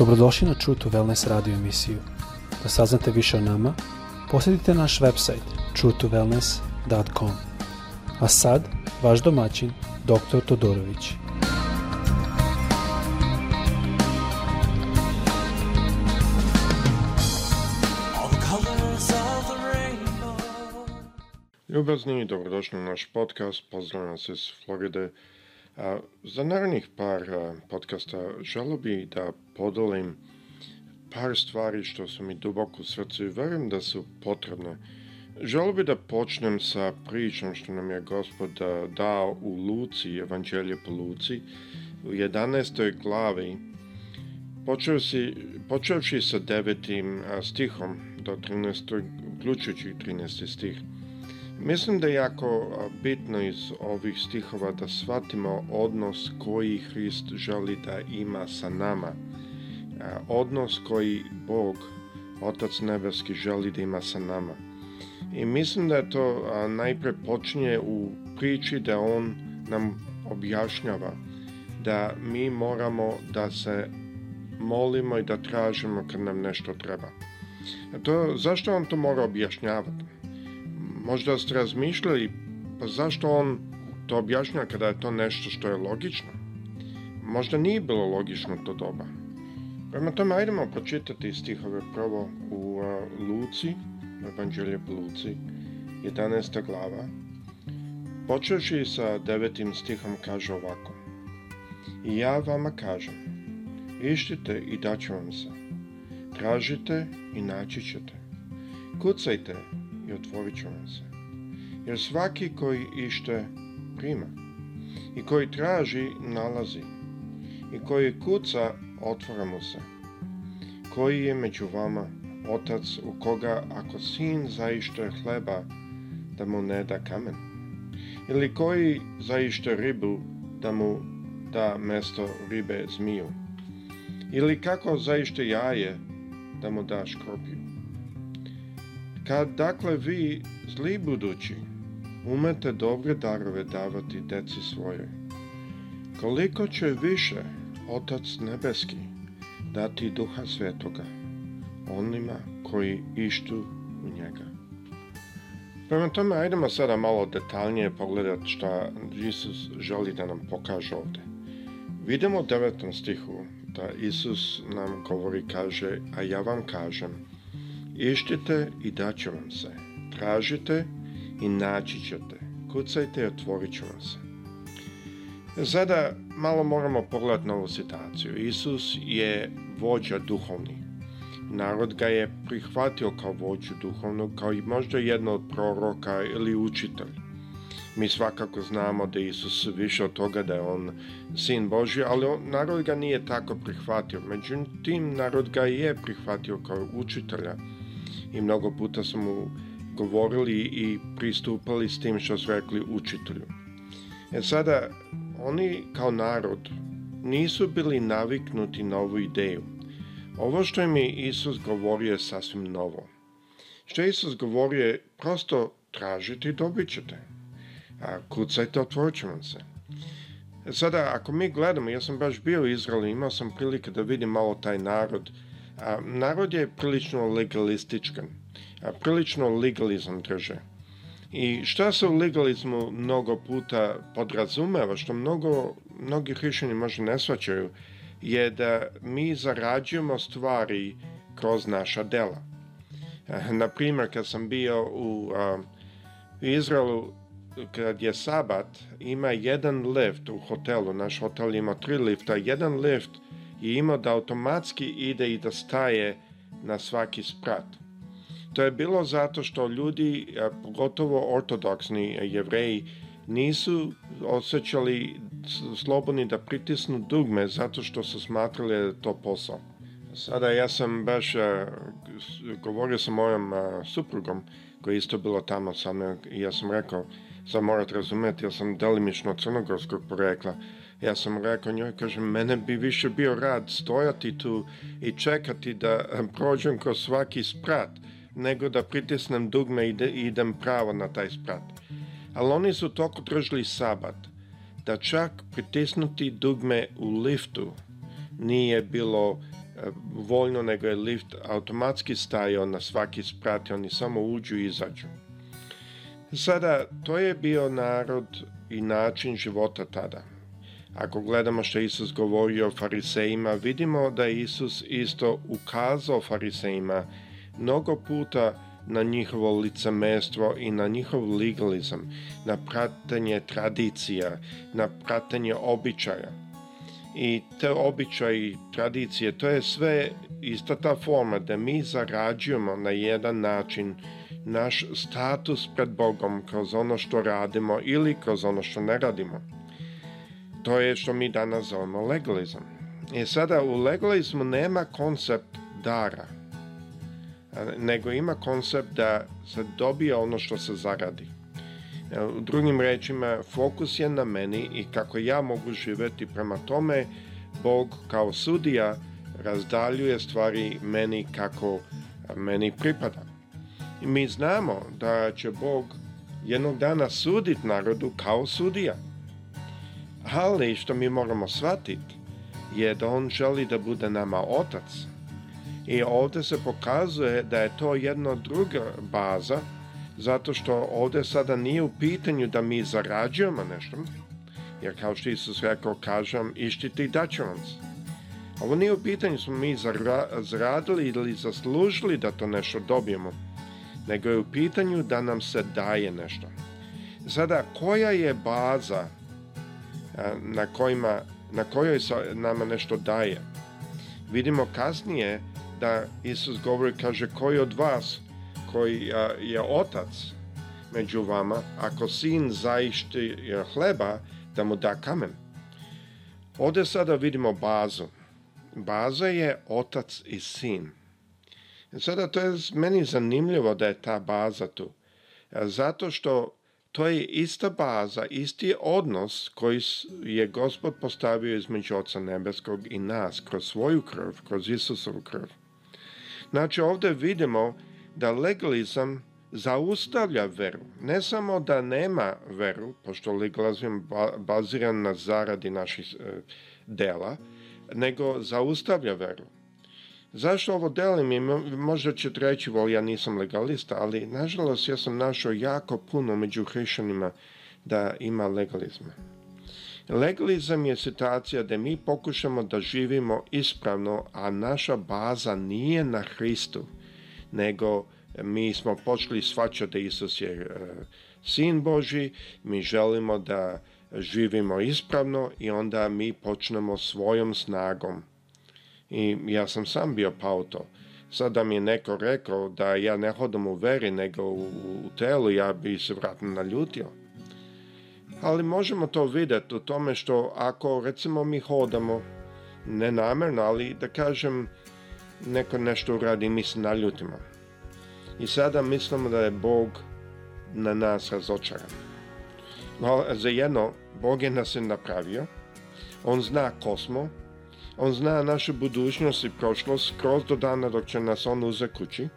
Dobrodošli na True to Wellness radio emisiju. Da saznate više o nama, posjetite naš website truetowellness.com. A sad, vaš domaćin, dr. Todorović. Ljubazni i dobrodošli na naš podcast. Pozdravljam se iz Floride. A, za narednih par a, podcasta želo bi da podelim par stvari što su mi duboko u srcu i verujem da su potrebne. Želo bi da počnem sa pričom što nam je gospod dao u Luci, evanđelje po Luci, u 11. glavi, počevši, počevši sa 9. stihom do 13. uključujući 13. stih. Mislim da je jako bitno iz ovih stihova da shvatimo odnos koji Hrist želi da ima sa nama. Odnos koji Bog, Otac Nebeski, želi da ima sa nama. I mislim da je to najpre počinje u priči da On nam objašnjava da mi moramo da se molimo i da tražimo kad nam nešto treba. To, zašto on to mora objašnjavati? Možda ste razmišljali, pa zašto on to objašnja kada je to nešto što je logično? Možda nije bilo logično to doba. Prema tome, ajdemo pročitati stihove prvo u Luci, Evanđelje po Luci, 11. glava. Počeši sa devetim stihom kaže ovako. I ja vama kažem, ištite i daću vam se. Tražite i naći ćete. Kucajte i otvorit će vam se. Jer svaki koji ište prima i koji traži nalazi i koji kuca otvara mu se. Koji je među vama otac u koga ako sin zaište hleba da mu ne da kamen? Ili koji zaište ribu da mu da mesto ribe zmiju? Ili kako zaište jaje da mu da škropiju? Kad dakle vi, zli budući, umete dobre darove davati deci svojoj, koliko će više Otac Nebeski dati Duha Svetoga onima koji ištu u njega. Prema tome, ajdemo sada malo detaljnije pogledati šta Isus želi da nam pokaže ovde. Vidimo u devetom stihu da Isus nam govori, kaže, a ja vam kažem, Išćite i daće vam se. Tražite i naći ćete. Kucajte i otvorit će vam se. Sada malo moramo pogledati na ovu situaciju. Isus je vođa duhovni. Narod ga je prihvatio kao vođu duhovnog, kao i možda jedno od proroka ili učitelj. Mi svakako znamo da Isus više od toga da je on sin Boži, ali on, narod ga nije tako prihvatio. Međutim, narod ga je prihvatio kao učitelja i mnogo puta smo mu govorili i pristupali s tim što su rekli učitelju. E sada, oni kao narod nisu bili naviknuti na ovu ideju. Ovo što im je Isus govorio je sasvim novo. Što Isus govorio je prosto tražite i dobit ćete. A kucajte, otvorit će se. E sada, ako mi gledamo, ja sam baš bio u Izraelu, imao sam prilike da vidim malo taj narod, narod je prilično legalističan, prilično legalizam drže. I šta se u legalizmu mnogo puta podrazumeva, što mnogo, mnogi hrišćani možda ne svaćaju, je da mi zarađujemo stvari kroz naša dela. Na primjer, kad sam bio u a, Izraelu, kad je sabat, ima jedan lift u hotelu, naš hotel ima tri lifta, jedan lift i imao da automatski ide i da staje na svaki sprat. To je bilo zato što ljudi, pogotovo ortodoksni jevreji, nisu osjećali slobodni da pritisnu dugme zato što su smatrali da to posao. Sada ja sam baš govorio sa mojom suprugom koja je isto bila tamo sa mnom i ja sam rekao, sad morate razumeti, ja sam delimično crnogorskog porekla, Ja sam rekao njoj, kažem, mene bi više bio rad stojati tu i čekati da prođem kroz svaki sprat, nego da pritisnem dugme i da idem pravo na taj sprat. Ali oni su toliko držali sabat, da čak pritisnuti dugme u liftu nije bilo e, voljno, nego je lift automatski stajao na svaki sprat i oni samo uđu i izađu. Sada, to je bio narod i način života tada. Ako gledamo što Isus govorio farisejima, vidimo da je Isus isto ukazao farisejima mnogo puta na njihovo licemestvo i na njihov legalizam, na pratanje tradicija, na pratanje običaja. I te običaje i tradicije, to je sve ista ta forma da mi zarađujemo na jedan način naš status pred Bogom kroz ono što radimo ili kroz ono što ne radimo. To je što mi danas zovemo legalizam. I e, sada u legalizmu nema koncept dara, nego ima koncept da se dobije ono što se zaradi. E, u drugim rečima, fokus je na meni i kako ja mogu živeti prema tome, Bog kao sudija razdaljuje stvari meni kako meni pripada. I mi znamo da će Bog jednog dana suditi narodu kao sudija. Ali što mi moramo shvatiti je da on želi da bude nama otac. I ovde se pokazuje da je to jedna druga baza, zato što ovde sada nije u pitanju da mi zarađujemo nešto, jer kao što Isus rekao, kažem, ištiti i daću vam se. Ovo nije u pitanju smo mi zaradili ili zaslužili da to nešto dobijemo, nego je u pitanju da nam se daje nešto. Sada, koja je baza na, kojima, na kojoj se nama nešto daje. Vidimo kasnije da Isus govori, kaže, koji od vas koji je otac među vama, ako sin zaišti e, hleba, da mu da kamen. Ovde sada vidimo bazu. Baza je otac i sin. E, sada to je meni zanimljivo da je ta baza tu. E, zato što To je ista baza, isti odnos koji je Gospod postavio između Oca Nebeskog i nas, kroz svoju krv, kroz Isusovu krv. Znači ovdje vidimo da legalizam zaustavlja veru. Ne samo da nema veru, pošto legalizam baziran na zaradi naših e, dela, nego zaustavlja veru. Zašto ovo delim? možda ćete reći, vol, ja nisam legalista, ali nažalost ja sam našao jako puno među hrišanima da ima legalizma. Legalizam je situacija da mi pokušamo da živimo ispravno, a naša baza nije na Hristu, nego mi smo počeli svačati da Isus je uh, sin Boži, mi želimo da živimo ispravno i onda mi počnemo svojom snagom i ja sam sam bio pauto. Sad da mi je neko rekao da ja ne hodam u veri nego u, u telu, ja bi se vratno naljutio. Ali možemo to videti u tome što ako recimo mi hodamo nenamerno, ali da kažem neko nešto uradi mi se naljutimo. I sada mislimo da je Bog na nas razočaran. No, za jedno, Bog je nas je napravio, On zna ko smo, On zna našu budućnost i prošlost kroz do dana dok će nas on uze kući.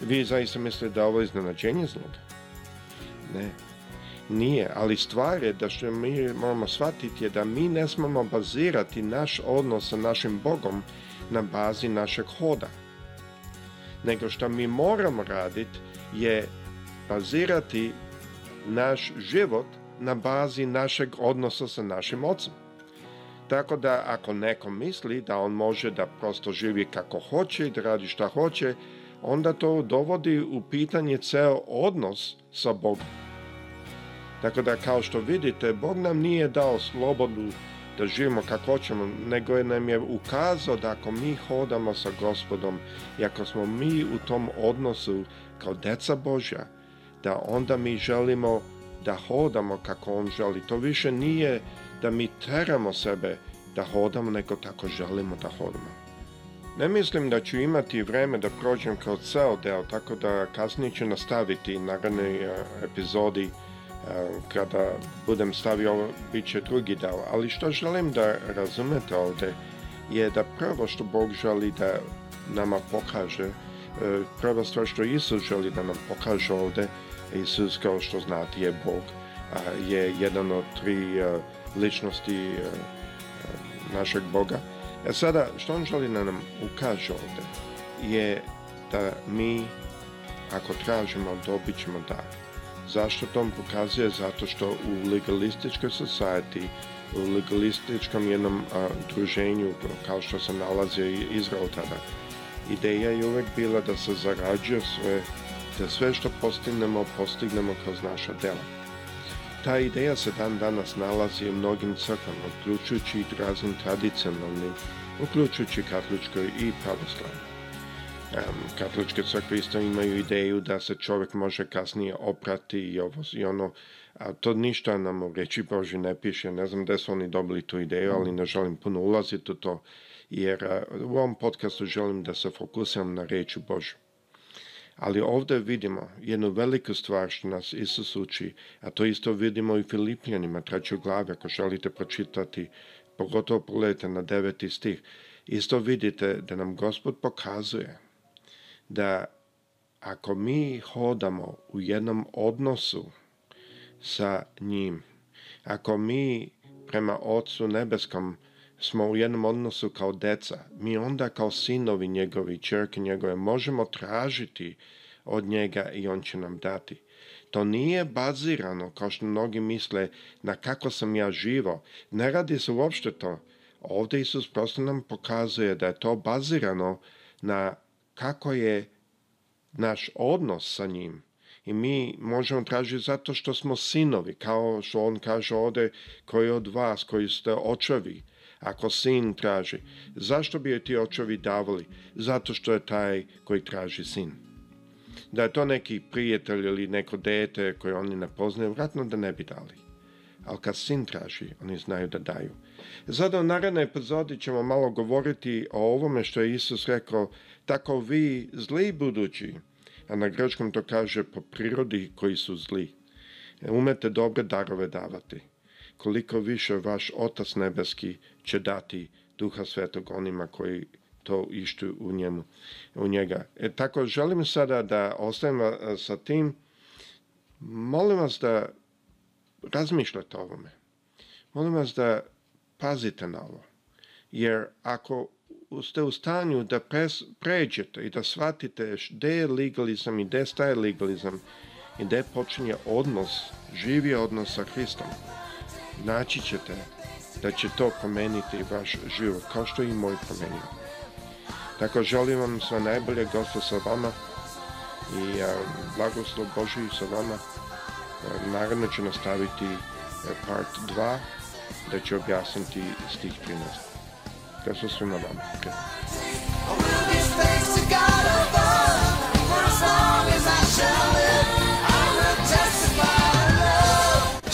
Vi zaista mislite da je ovo iznenađenje zloga? Ne, nije, ali stvar je da što mi moramo shvatiti je da mi ne smemo bazirati naš odnos sa našim Bogom na bazi našeg hoda. Nego što mi moramo raditi je bazirati naš život na bazi našeg odnosa sa našim ocem. Tako da ako neko misli da on može da prosto živi kako hoće i da radi šta hoće, onda to dovodi u pitanje ceo odnos sa Bogom. Tako da kao što vidite, Bog nam nije dao slobodu da živimo kako hoćemo, nego je nam je ukazao da ako mi hodamo sa gospodom i ako smo mi u tom odnosu kao deca Božja, da onda mi želimo da hodamo kako On želi. To više nije da mi teramo sebe da hodamo, nego tako želimo da hodamo. Ne mislim da ću imati vreme da prođem kao ceo deo, tako da kasnije ću nastaviti narednoj e, epizodi e, kada budem stavio ovo, bit će drugi deo. Ali što želim da razumete ovde je da prvo što Bog želi da nama pokaže, e, prva stvar što Isus želi da nam pokaže ovde, Isus kao što znate je Bog, je jedan od tri ličnosti e, e, našeg Boga. E sada, što on želi da nam ukaže ovde, je da mi, ako tražimo, dobit ćemo da. Zašto to pokazuje? Zato što u legalističkoj society, u legalističkom jednom a, druženju, kao što se nalazio i Izrael tada, ideja je uvijek bila da se zarađuje sve, da sve što postignemo, postignemo kroz naša dela. Ta ideja se dan danas nalazi u mnogim crkvama, uključujući i raznim tradicionalnim, uključujući katoličkoj i pravoslavnoj. Um, katoličke crkve isto imaju ideju da se čovjek može kasnije oprati i ovo i ono, a to ništa nam u reči Boži ne piše, ne znam gdje su oni dobili tu ideju, ali ne želim puno ulaziti u to, jer uh, u ovom podcastu želim da se fokusiram na reči Božu. Ali ovde vidimo jednu veliku stvar što nas Isus uči, a to isto vidimo i Filipljanima, treću glavu, ako želite pročitati, pogotovo pogledajte na deveti stih. Isto vidite da nam Gospod pokazuje da ako mi hodamo u jednom odnosu sa njim, ako mi prema Otcu Nebeskom smo u jednom odnosu kao deca, mi onda kao sinovi njegovi, čerke njegove, možemo tražiti od njega i on će nam dati. To nije bazirano, kao što mnogi misle, na kako sam ja živo. Ne radi se uopšte to. Ovde Isus prosto nam pokazuje da je to bazirano na kako je naš odnos sa njim. I mi možemo tražiti zato što smo sinovi, kao što on kaže ovde, koji od vas, koji ste očevi. Ako sin traži, zašto bi joj ti očevi davali? Zato što je taj koji traži sin. Da je to neki prijatelj ili neko dete koje oni ne poznaju, vratno da ne bi dali. Ali kad sin traži, oni znaju da daju. Zato u narednoj epizodi ćemo malo govoriti o ovome što je Isus rekao, tako vi zli budući, a na grčkom to kaže po prirodi koji su zli. E, umete dobre darove davati. Koliko više vaš Otac Nebeski će dati duha svetog onima koji to ištu u, njemu, u njega. E, tako, želim sada da ostavimo sa tim. Molim vas da razmišljate o ovome. Molim vas da pazite na ovo. Jer ako ste u stanju da pređete i da shvatite gde je legalizam i gde staje legalizam i gde počinje odnos, živi odnos sa Hristom, naći ćete da će to promeniti vaš život, kao što i moj promenio. Tako želim vam sve najbolje, gosta sa vama i a, blagoslov Boži sa vama. A, e, naravno ću nastaviti a, e, part 2 da ću objasniti stih 13. Gosta su na vama. Okay. I to God above, for as long as I shall live.